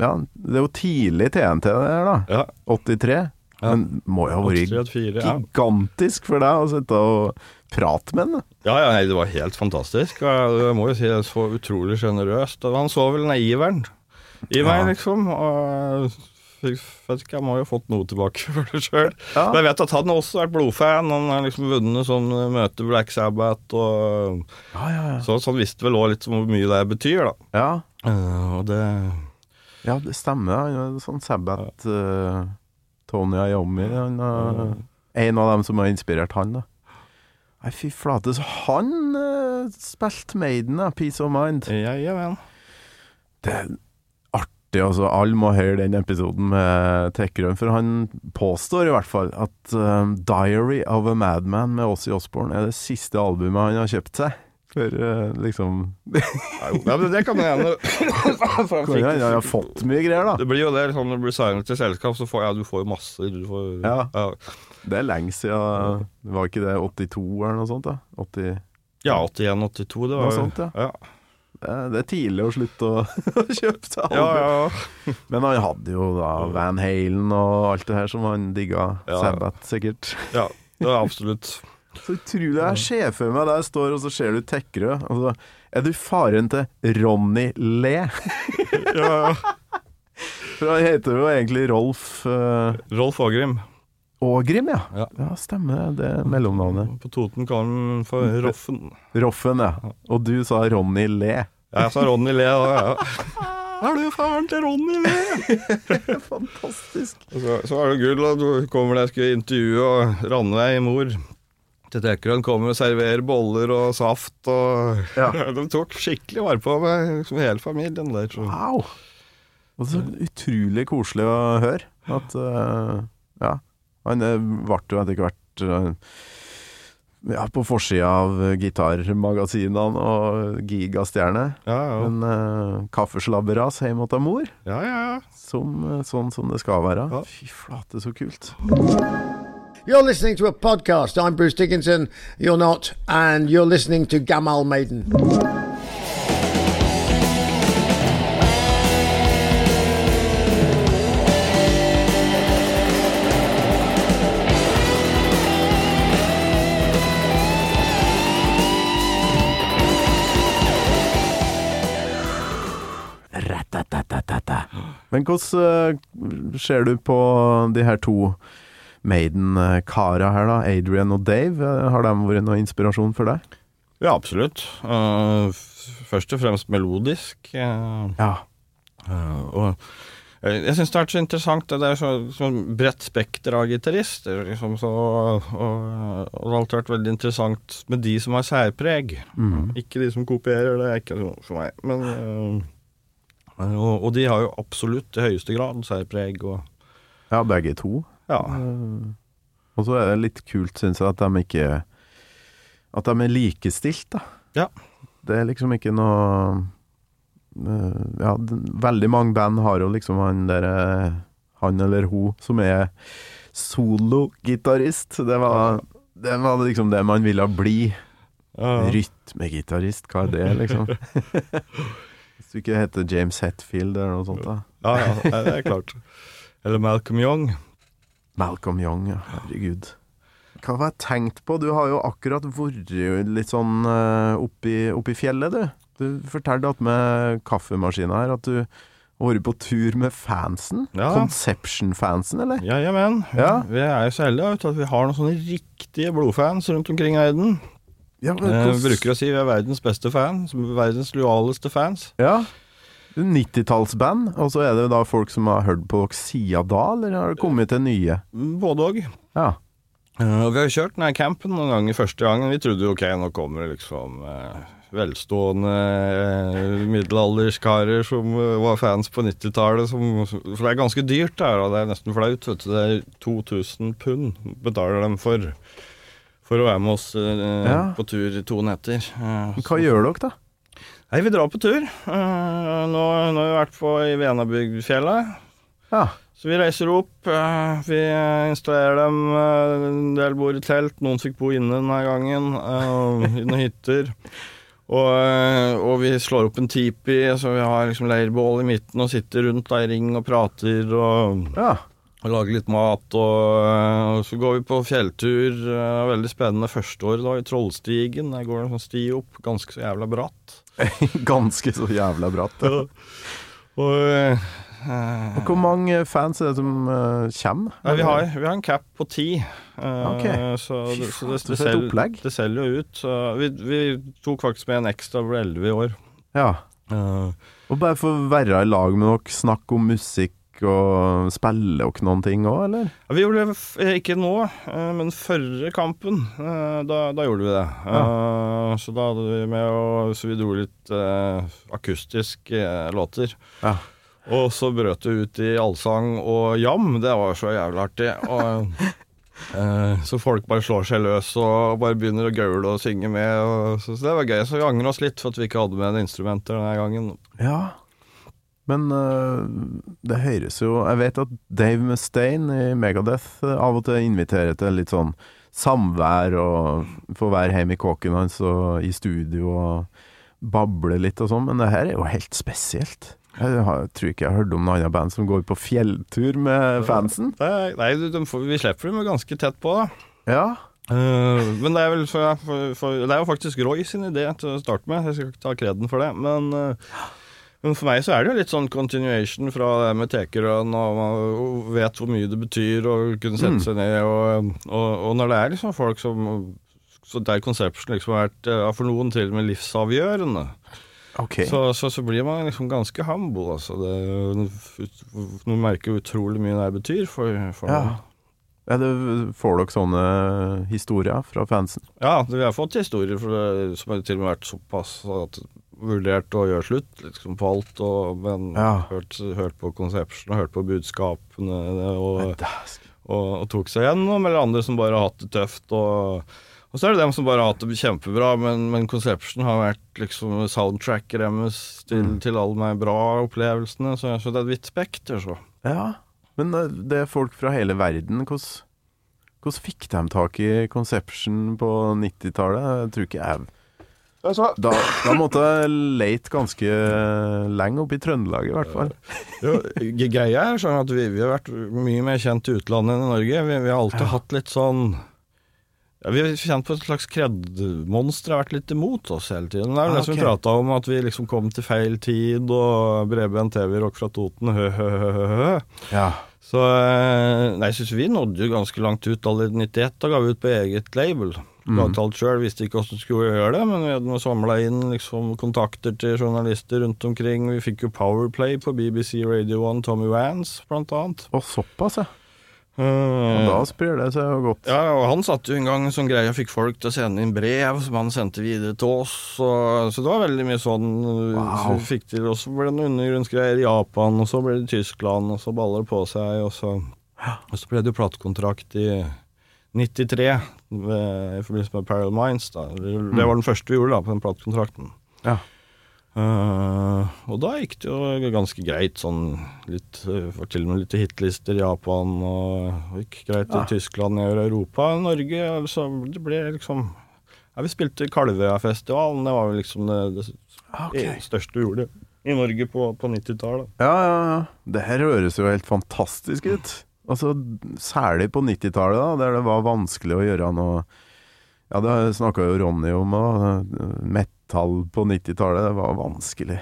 Ja, det er jo tidlig TNT det her, da. Ja. 83. Ja. Men må jo ha vært 83, ja. gigantisk for deg å sitte og prate med den. Ja, ja, nei, det var helt fantastisk. Og jeg, må jo si det er så utrolig sjenerøst. Han så vel den iveren i meg, Ja. liksom. Og jeg må jo ha fått noe tilbake for det sjøl. Ja. Jeg vet at han har også vært blodfan. Han har liksom vunnet sånn eh, møte Black Sabbath, og Ja, ja, ja. så, så han visste vel òg litt hvor mye det betyr, da. Ja, Uh, og det ja det stemmer. Er sånn Sabbath uh, Tony Iommi. Han uh, en av dem som har inspirert han, da. Nei, fy flate. Så han uh, spilte Maiden, da. Peace of Mind. Ja, ja, ja Det artig, altså. Alle må høre den episoden med Tekkerøen, for han påstår i hvert fall at um, 'Diary of a Madman' med Ossie Osborne er det siste albumet han har kjøpt seg. For uh, liksom Ja, jo, ja, men det kan jeg Han fikk- har fått mye greier, da. Det blir jo det, Liksom, når du blir signet til selskap, så får ja, du får jo masse. Du får, Ja. Det er lenge siden Var ikke det 82 eller noe sånt? da? 80, Ja, 81-82, det var Noe sånt, ja. ja. Det, er, tidlig å slutte å kjøpe seg album. Ja, ja, Men han hadde jo da Van Halen og alt det her som han digga. Ja. Sabbath, sikkert. ja. Det er absolutt. Så utrolig. Jeg ser for meg der jeg står, og så ser du Tekkerød. Og så er du faren til Ronny Le. Ja, ja. For han heter jo egentlig Rolf uh, Rolf Ågrim. Ågrim, ja. Ja. Ja, stemmer det. Det er mellomnavnet. På Toten kaller han for Roffen. Roffen, ja. Og du sa Ronny Le. Jeg sa Ronny Le, da. Ja. Er du faren til Ronny Le? Fantastisk. Så, så er det gull, og du kommer der, skulle intervjue, og Ranveig, mor til Tekerøen, kommer og serverer boller og saft, og Ja. de tok skikkelig vare på meg, liksom hele familien der. Så. Wow. Og så utrolig koselig å høre at uh, Ja. Han eh, ble jo etter hvert eh, ja, på forsida av gitarmagasinene og gigastjerne. Ja, ja. En uh, kaffeslabberas hjemme hos mor, ja, ja, ja. som, eh, sånn som det skal være. Ja. Fy flate, så kult. You're listening to a podcast. I'm Bruce Dickinson. You're not. And you're listening to Gamal Maiden. Men hvordan eh, ser du på de her to Maiden-kara her, da? Adrian og Dave. Eh, Har de vært noe inspirasjon for deg? Ja, absolutt. Uh, først og fremst melodisk. Uh, Ja. og jeg, syns det har vært så interessant. Det er så, så bredt spekter av gitarister. Liksom, så, og, og det har alltid vært veldig interessant med de som har særpreg. Ikke de som kopierer, det er ikke noe for meg. Men, og, og de har jo absolutt i høyeste grad særpreg. Og, ja, begge to. ja. Og så er det litt kult, syns jeg, at de ikke At de er likestilt, da. Ja. Det er liksom ikke noe eh, Ja, veldig mange band har jo liksom han derre Han eller hun som er sologitarist. Det det var liksom det man ville bli. ja. Rytmegitarist, hva er det, liksom? Du ikke heter James Hetfield eller noe sånt, da. Ja, ja, det er klart. Eller Malcolm Young. Malcolm Young, ja. Herregud. Hva har jeg tenkt på? Du har jo akkurat vært litt sånn uh, oppi, oppi fjellet, du. Du fortalte at med kaffemaskina her at du har vært på tur med fansen. Ja. Conception-fansen, eller? Ja, jamen. Ja. Vi er jo så heldige at vi har noen sånne riktige blodfans rundt omkring i verden. Ja, Eh, hvordan- bruker å si vi er verdens beste fan, som er verdens lojaleste fans. Ja. 90-tallsband, og så er det da folk som har hørt på dere siden da, eller har det kommet til nye? Både òg. Ja. Og vi har kjørt den her campen noen ganger første gangen. Vi trodde jo ok, nå kommer det liksom eh, velstående middelalderskarer som var fans på 90-tallet. For det er ganske dyrt der, og det er nesten flaut. vet du. Det er 2000 pund betaler dem for. For å være med oss eh, Ja. på tur to netter. Eh, Men Hva gjør dere, da? Nei, vi drar på tur. Eh, nå, nå har vi vært på i Venabygdfjellet. Ja. Så vi reiser opp. vi installerer dem. en del bor i telt. Noen fikk bo inne denne gangen. I noen hytter. Og, og vi slår opp en tipi, så vi har liksom leirbål i midten og sitter rundt da i ring og prater og, Ja. Og lager litt mat. Og, så går vi på fjelltur. veldig spennende første året da i Trollstigen. Der går det en sånn sti opp, ganske så jævla bratt. Ganske så jævla bratt. Ja. Og Og hvor mange fans er det som uh, kommer? Nei, vi, har, vi har en cap på ti. eh, Ok. Så, det, så det, det, for et opplegg. det selger jo ut. Vi, vi tok faktisk med en ekstra, ble elleve i år. Ja. Og bare få være i lag med dere, snakke om musikk og spille og noen ting òg, eller? vi gjorde det eh, ikke nå, eh, men førre kampen, eh, da, da gjorde vi det. Ja. Så da hadde vi med og, Så vi dro litt uh, akustiske eh, låter. Ja. Og så brøt det ut i allsang og jam. Det var så jævlig artig. Og, så folk bare slår seg løs og bare begynner å gaule og synge med. Så, det var gøy. Så vi angrer oss litt for at vi ikke hadde med en instrumenter denne gangen. Ja. Men øh, det høres jo Jeg vet at Dave Mustaine i Megadeth øh, av og til inviterer til litt sånn samvær og få være hjemme i kåken hans og i studio og bable litt og sånn, men det her er jo helt spesielt. Jeg har, tror ikke jeg har hørt om noe annet band som går på fjelltur med fansen. Nei, de får, vi slipper dem ganske tett på, da. Ja. Uh, men det er vel for, for, for, Det er jo faktisk Roy sin idé til å starte med. Jeg skal ikke ta kreden for det. Men, eh, men for meg så er det jo litt sånn continuation fra det med tekerønn, og man vet hvor mye det betyr å kunne sette Mm. seg ned. Og, og, og når det er liksom folk som så Der Conception liksom har vært for noen til og med livsavgjørende, Okay. så, så, så blir man liksom ganske humble. Altså. Det, man merker utrolig mye det betyr for, for Ja. noen. Ja, det, får dere sånne historier fra fansen? Ja, vi har fått historier det, som har til og med vært såpass at vurdert å gjøre slutt liksom på alt, og, men Ja. hørt, hørt på Conception og hørt på budskapene og, og, og tok seg gjennom, eller andre som bare har hatt det tøft. Og, og så er det dem som bare har hatt det kjempebra, men, men Conception har vært liksom soundtracker deres til, Mm. til alle de bra opplevelsene, så, så det er et vidt spekter, så. Ja, men øh, det er folk fra hele verden. Hvordan, hvordan fikk de tak i Conception på 90-tallet? Jeg tror ikke jeg da, da måtte jeg leite ganske lenge oppe i Trøndelag, i hvert fall. Jo, greia er sånn at vi, vi har vært mye mer kjent i utlandet enn i Norge. Vi, vi har alltid hatt litt sånn ja, Vi har kjent på et slags kred-monster har vært litt imot oss hele tiden. Det er jo Ah, det som vi prata om, at vi liksom kom til feil tid, og bredbent TV-rock fra Toten, hø-hø-hø. Ja. Så eh, Nei, jeg syns vi nådde jo ganske langt ut. Allerede i 91 da ga vi ut på eget label. Mm. Laget alt sjøl, visste ikke vi skulle gjøre det, men vi hadde samla inn liksom, kontakter til journalister rundt omkring. Vi fikk jo Powerplay på BBC Radio 1, Tommy Vance blant annet. Og såpass, ja. Eh, da sprer det seg jo godt. ja, og han satte jo en gang sånn greie og fikk folk til å sende inn brev som han sendte videre til oss. Og, så det var veldig mye sånn uh, Wow. så vi fikk til. Og så ble det noen undergrunnsgreier i Japan, og så ble det Tyskland, og så baller det på seg. Og så, og så ble det jo platekontrakt i 93 i forbindelse med Parallel Minds. Da. Det, det var den første vi gjorde da, på den platekontrakten. Ja. Uh, og da gikk det jo ganske greit, sånn litt Var til og med litt hitlister i Japan, og gikk greit i Ja. Tyskland, i Europa. Norge, altså Det ble liksom Ja, vi spilte Kalvøyafestivalen, det var jo liksom det, det okay. største vi gjorde i Norge på, på 90-tallet. Ja, ja, ja. Det her høres jo helt fantastisk ut. Altså, særlig på 90-tallet, da, der det var vanskelig å gjøre noe Ja, det snakka jo Ronny om òg. metal på 90-tallet, det var vanskelig.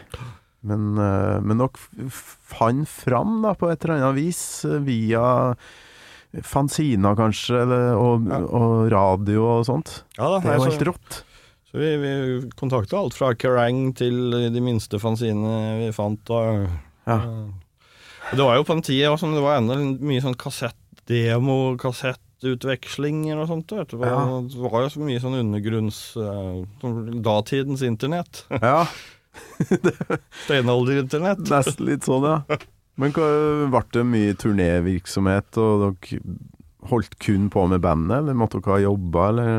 Men, eh, men dere fant fram da, på et eller annet vis, eh, via fanziner kanskje, eller, og, Ja. og radio og sånt. Ja da, Det er jo helt rått. så vi, vi kontakta alt fra Kerrang til de minste fanzinene vi fant. Og, Ja. Det var jo på den tida sånn, det var enda mye sånn kassettdemo, kassettutvekslinger og sånt. Vet du. Det Ja. var- Det var jo så mye sånn undergrunns eh, sånn Datidens internett. Ja, Steinalderinternett. nesten litt sånn, ja. Men ble det mye turnévirksomhet, og dere holdt kun på med bandet, eller måtte dere ha jobba, eller?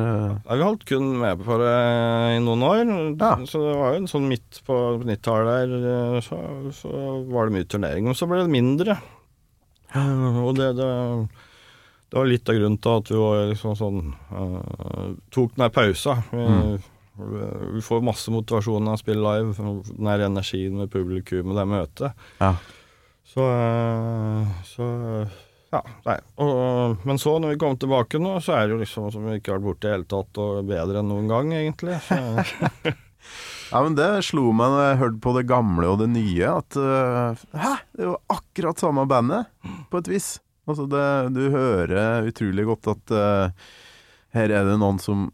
ja, vi holdt kun med på det i noen år. Ja. Så det var jo en sånn midt på 90-tallet der, eh, så, så var det mye turnering. Men så ble det mindre. Eh, Og det, det, det var litt av grunnen til at vi var liksom sånn uh, Tok den der pausa. Vi, vi får masse motivasjon av å spille live. Den der energien med publikum og det møtet. Ja. Så, uh, så ja, nei. Og, men så, når vi kom tilbake nå, så er det jo liksom som vi ikke har vært borte i det hele tatt, og bedre enn noen gang, egentlig. Ja, men det slo meg når jeg hørte på det gamle og det nye, at uh, Hæ? Det jo akkurat samme bandet, på et vis. Altså, det, du hører utrolig godt at uh, her er det noen som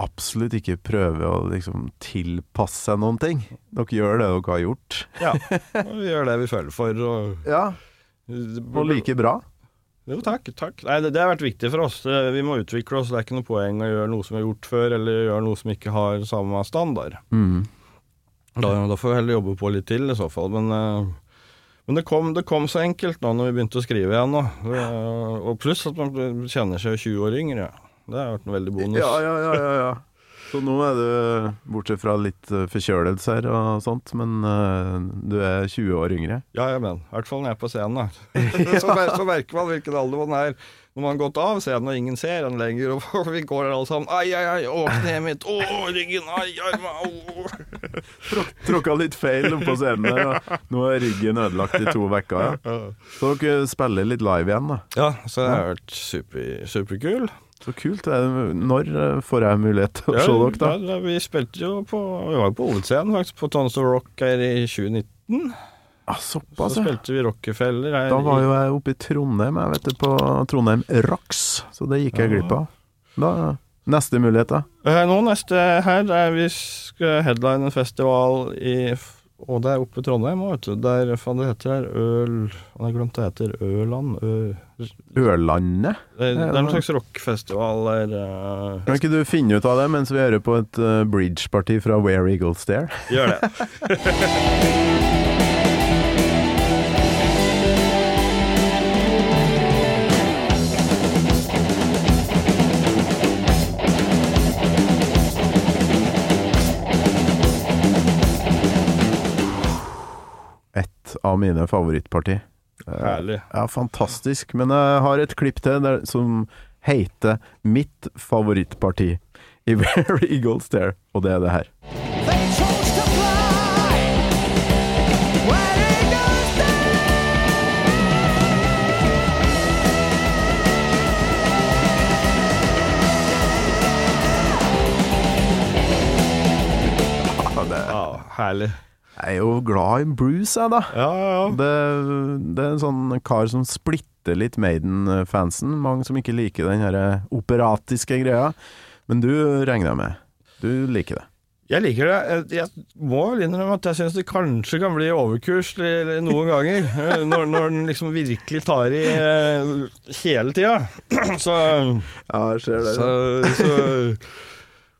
absolutt ikke prøver å liksom tilpasse seg noen ting. Dere gjør det dere har gjort. ja, og vi gjør det vi føler for. Og, Ja, og like bra. Jo, takk. takk. Nei, det, det har vært viktig for oss. Vi må utvikle oss. Det er ikke noe poeng å gjøre noe som vi har gjort før, eller gjøre noe som ikke har samme standard. Mm. Da, da får vi heller jobbe på litt til, i så fall. Men, eh, men det, kom, det kom så enkelt nå når vi begynte å skrive igjen. Nå. Og pluss at man kjenner seg 20 år yngre. Det har vært en veldig bonus. Ja, ja, ja, ja, ja. Så nå er du, bortsett fra litt øh, forkjølelser og sånt, men uh, du er 20 år yngre. Ja, ja men. I hvert fall når jeg er på scenen. Da. så, mer- så merker man hvilken alder man er når man har gått av scenen og ingen ser en lenger. Og vi går her alle sammen. Ai, ai, ai, å, kneet mitt. Å, ryggen. Ai, armen. Å. Tråkka litt feil på scenen der, og nå er ryggen ødelagt i to uker. Ja. Så dere spiller litt live igjen, da. Ja, så det har vært super, superkul. Så kult. Når eh, får jeg mulighet til å Ja, se dere, da? ja, vi spilte jo på Vi var jo på hovedscenen faktisk, på Tons of Rock her i 2019. Ah, Så såpass, ja. spilte vi Rockefeller her Da var jo jeg oppe i Trondheim, jeg vet du, på Trondheim Rocks, så det gikk jeg glipp av. Da Neste mulighet, da? Eh, Nå neste her er vi skal headline en festival i Og det er oppe i Trondheim òg, vet du. Der faen det heter Øl Jeg har glemt det heter Øland Ø, Ørlandet? det, det er en slags rockfestival der uh... Kan ikke du finne ut av det mens vi hører på et uh, bridgeparti fra Where Eagles Stare? Gjør det. av mine favorittparti. Eh, Herlig. Ja, fantastisk. Men jeg har et klipp til der, som heter 'Mitt favorittparti' i Very Eagles Dare, og det er det her. Ja, Ja, herlig. Jeg er jo glad i Bruce, jeg, da. Ja, ja, ja. Det, det er en sånn kar som splitter litt Maiden-fansen. Mange som ikke liker den her operatiske greia. Men du regner jeg med. Du liker det. Jeg liker det. Jeg- må vel innrømme at jeg syns det kanskje kan bli overkurs noen ganger. eh, Når, når den liksom virkelig tar i eh, hele tida. Så, Ja, jeg ser så, så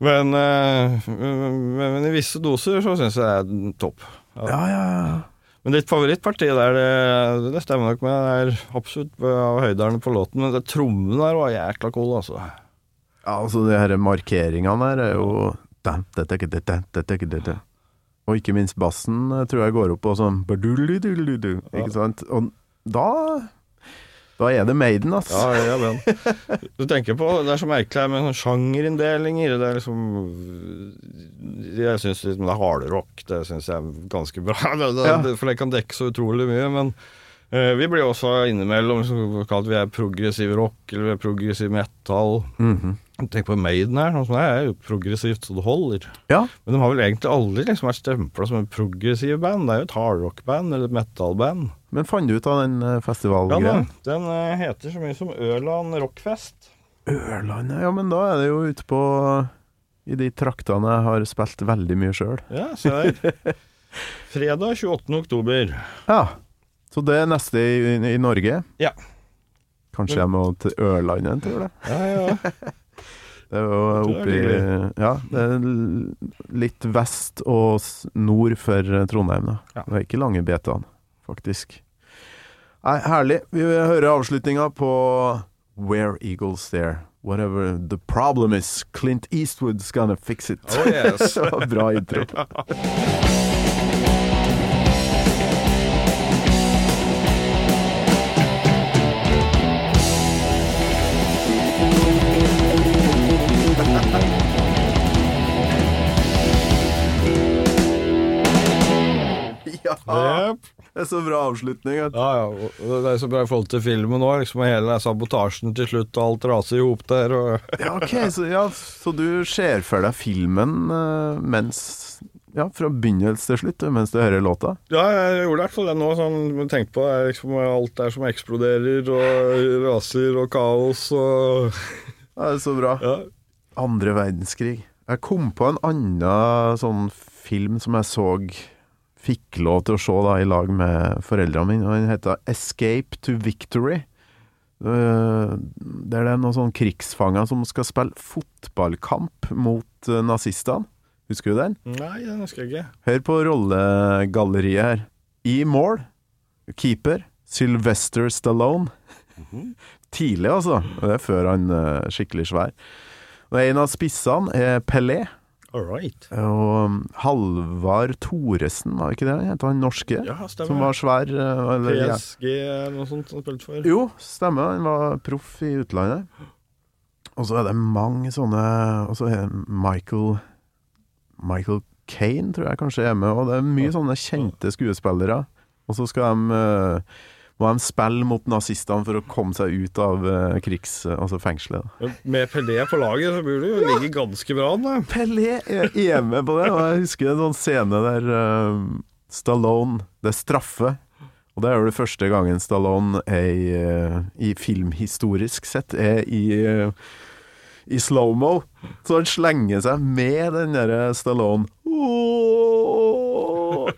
men, eh, men, men i visse doser så syns jeg det er topp. Ja, ja, ja. Men ditt favorittparti der, det, det stemmer nok med. Det er absolutt av høyderne på låten, men det trommen der var jækla cool, altså. Ja, altså de her markeringene der er jo. Og ikke minst bassen eh, tror jeg går opp på sånn Ikke sant? Og da Da er det Maiden, ass. Ja, ja, men Du tenker på, Det er så merkelig med sånn sjangerinndelinger. Det er liksom Jeg syns liksom det er hardrock. Det syns jeg er ganske bra. Det, det, Ja. for det kan dekke så utrolig mye. Men uh, vi blir også innimellom så kalt vi er progressiv rock, eller vi er progressiv metal. Mhm. Tenk på Maiden her, sånn som det er jo progressivt så det holder. Ja, Men de har vel egentlig aldri liksom vært stempla som en progressiv band. Det er jo et hardrock-band eller et metal-band. men fant du ut av den festivalgreia? Ja, den eh, heter så mye som Ørland Rockfest. Ørland, ja, men da er det jo ute på I de traktene jeg har spilt veldig mye sjøl. Ja, se der. Fredag 28. oktober. Ja. Så det er neste i, i Norge? Ja. Kanskje jeg må til Ørlandet, tror jeg. Ja, ja. Det er jo oppi Ja, det er litt vest og nord for eh, Trondheim, da. Ja. Det er ikke lange betene, faktisk. Nei, herlig. Vi vil høre avslutninga på Where Eagles There. Whatever the problem is, Clint Eastwood's gonna fix it. Oh, yes. Bra intro. Ja, Yep. det er så bra avslutning. Ja, ja. Det er så bra i forhold til filmen òg. Liksom, hele sabotasjen til slutt, og alt raser i hop der. Og Ja, ok, så, ja, så du ser for deg filmen eh, mens Ja, fra begynnelse til slutt, mens du hører låta? Ja, jeg gjorde i hvert fall det nå. Sånn, Tenk på det, liksom, alt der som eksploderer, og raser og kaos og Ja, det er så bra. Ja. Andre verdenskrig. Jeg kom på en annen sånn film som jeg så Fikk lov til å se da i lag med foreldrene mine, og den heter 'Escape to Victory'. Eh, Der det er noen sånne krigsfanger som skal spille fotballkamp mot eh, nazistene. Husker du den? Nei, den husker jeg ikke. Hør på rollegalleriet her. I mål, keeper, Sylvester Stallone. Tidlig, altså. Det er før han er skikkelig svær. Og En av spissene er Pelé. All right. Og um, Halvard Thoresen, var ikke det han het? Han norske? Ja, som var svær? eh, Eller, PSG eller noe sånt han spilte for. Jo, stemmer. Han var proff i utlandet. Og så er det mange sånne Og så er det Michael Michael Kane, tror jeg kanskje er med. Og det er mye sånne kjente skuespillere. Og så skal de eh, må de spille mot nazistene for å komme seg ut av eh, krigs... Altså fengselet. Med Pelé på laget så burde det jo ligge ganske bra an. da. Pelé er hjemme med på det, og jeg husker en sånn scene der uh, Stallone Det er straffe. Og det er jo det første gangen Stallone er i, eh, i filmhistorisk sett er i, eh, i slow-mo. Så han slenger seg med den derre Stallone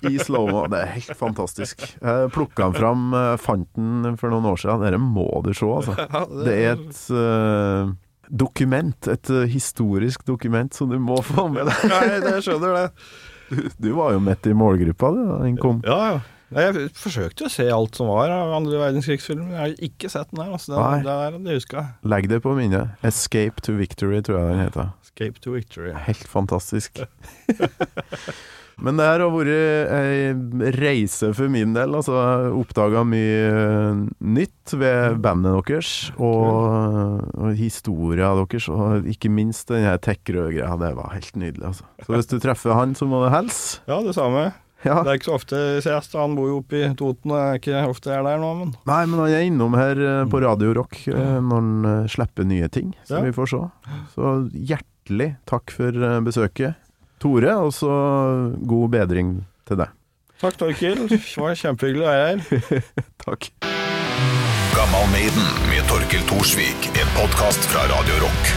I slow-mo. Det er helt fantastisk. Jeg plukka den fram, eh, fant den for noen år siden. Dette må du se, altså. Det er et uh, dokument, et uh, historisk dokument som du må få med deg. Nei, det jeg skjønner det. Du, du var jo midt i målgruppa, du, da den kom. Ja, ja. Jeg forsøkte å se alt som var av andre verdenskrigsfilmer. men Jeg har ikke sett den der. Altså. Den, der hadde jeg huska. Legg det på minnet. 'Escape to Victory', tror jeg den heter. Escape to Victory. Helt fantastisk. Men det her har vært ei reise for min del. Altså, oppdaga mye eh, nytt ved bandet deres, og, og historia deres, og ikke minst den her tech-rød-greia. Det var helt nydelig, altså. Så hvis du treffer han, så må du hilse. Ja, det samme. Ja. Det er ikke så ofte ses. Han bor jo oppe i Toten, og er ikke ofte jeg er der nå, men Nei, men han er innom her eh, på Radio Rock eh, når han slipper nye ting, så Ja. vi får se. Så hjertelig takk for besøket, Tore, og så god bedring til deg. takk, Torkil. Det var kjempehyggelig å være her. Takk. Gammal Maiden med Torkel Thorsvik, en podkast fra Radio Rock.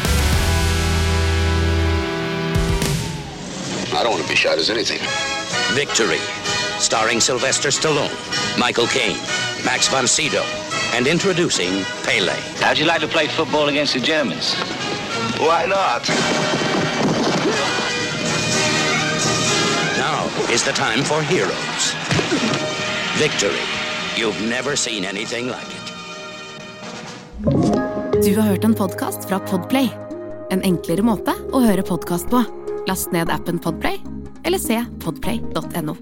I don't want to be shot as anything. Victory, starring Sylvester Stallone, Michael Caine, Max von Sydow, and introducing Pele. How'd you like to play football against the Germans? Why not? Now is the time for heroes. Victory. You've never seen anything like it. Du har hørt en podkast fra Podplay. En enklere måte å høre podkast på. Last ned appen Podplay, eller se podplay.no.